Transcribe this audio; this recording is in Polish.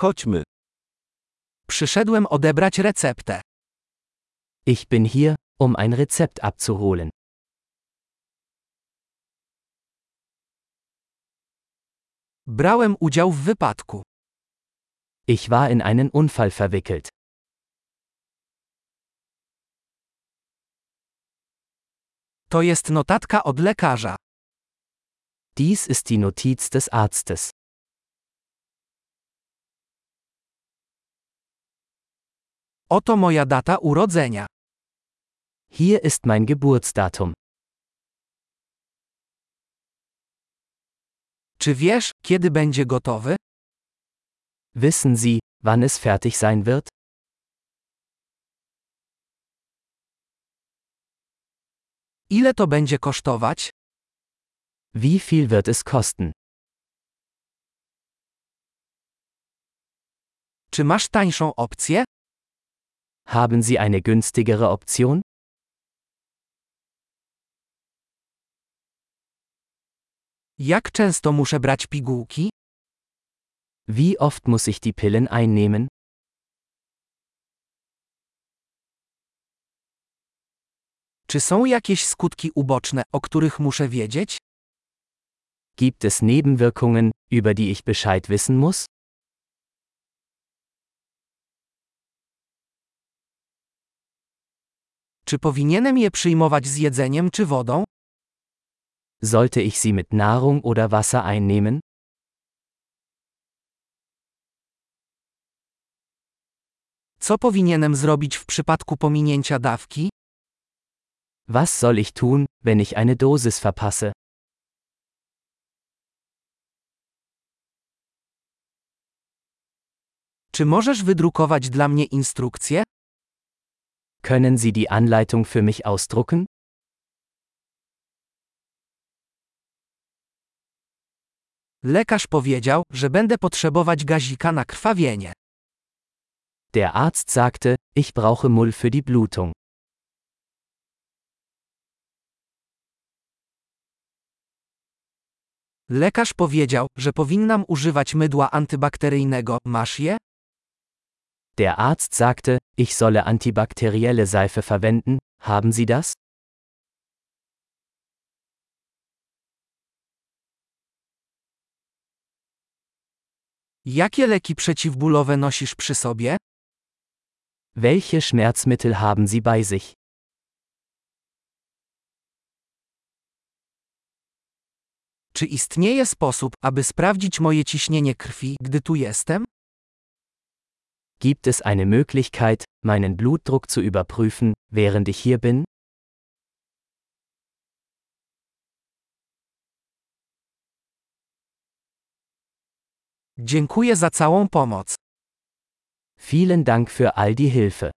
Chodźmy. Przyszedłem odebrać receptę. Ich bin hier, um ein Rezept abzuholen. Brałem udział w wypadku. Ich war in einen Unfall verwickelt. To jest notatka od lekarza. Dies ist die Notiz des Arztes. Oto moja data urodzenia. Hier ist mein Geburtsdatum. Czy wiesz, kiedy będzie gotowy? Wissen Sie, wann es fertig sein wird? Ile to będzie kosztować? Wie viel wird es kosten? Czy masz tańszą opcję? Haben Sie eine günstigere Option? Jak często muszę brać pigułki? Wie oft muss ich die Pillen einnehmen? Czy są jakieś skutki uboczne, o których muszę wiedzieć? Gibt es Nebenwirkungen, über die ich Bescheid wissen muss? Czy powinienem je przyjmować z jedzeniem czy wodą? Sollte ich sie mit Nahrung oder Wasser einnehmen? Co powinienem zrobić w przypadku pominięcia dawki? Was soll ich tun, wenn ich eine Dosis verpasse? Czy możesz wydrukować dla mnie instrukcję? Können Sie die Anleitung für mich ausdrucken? Lekarz powiedział, że będę potrzebować gazika na krwawienie. Der Arzt sagte, ich brauche Mull für die Blutung. Lekarz powiedział, że powinnam używać mydła antybakteryjnego. Masz je? Der Arzt sagte, ich solle antibakterielle Seife verwenden. Haben Sie das? Jakie leki przeciwbólowe nosisz przy sobie? Welche Schmerzmittel haben Sie bei sich? Czy istnieje sposób, aby sprawdzić moje ciśnienie krwi, gdy tu jestem? Gibt es eine Möglichkeit, meinen Blutdruck zu überprüfen, während ich hier bin? Dziękuję za całą pomoc. Vielen Dank für all die Hilfe.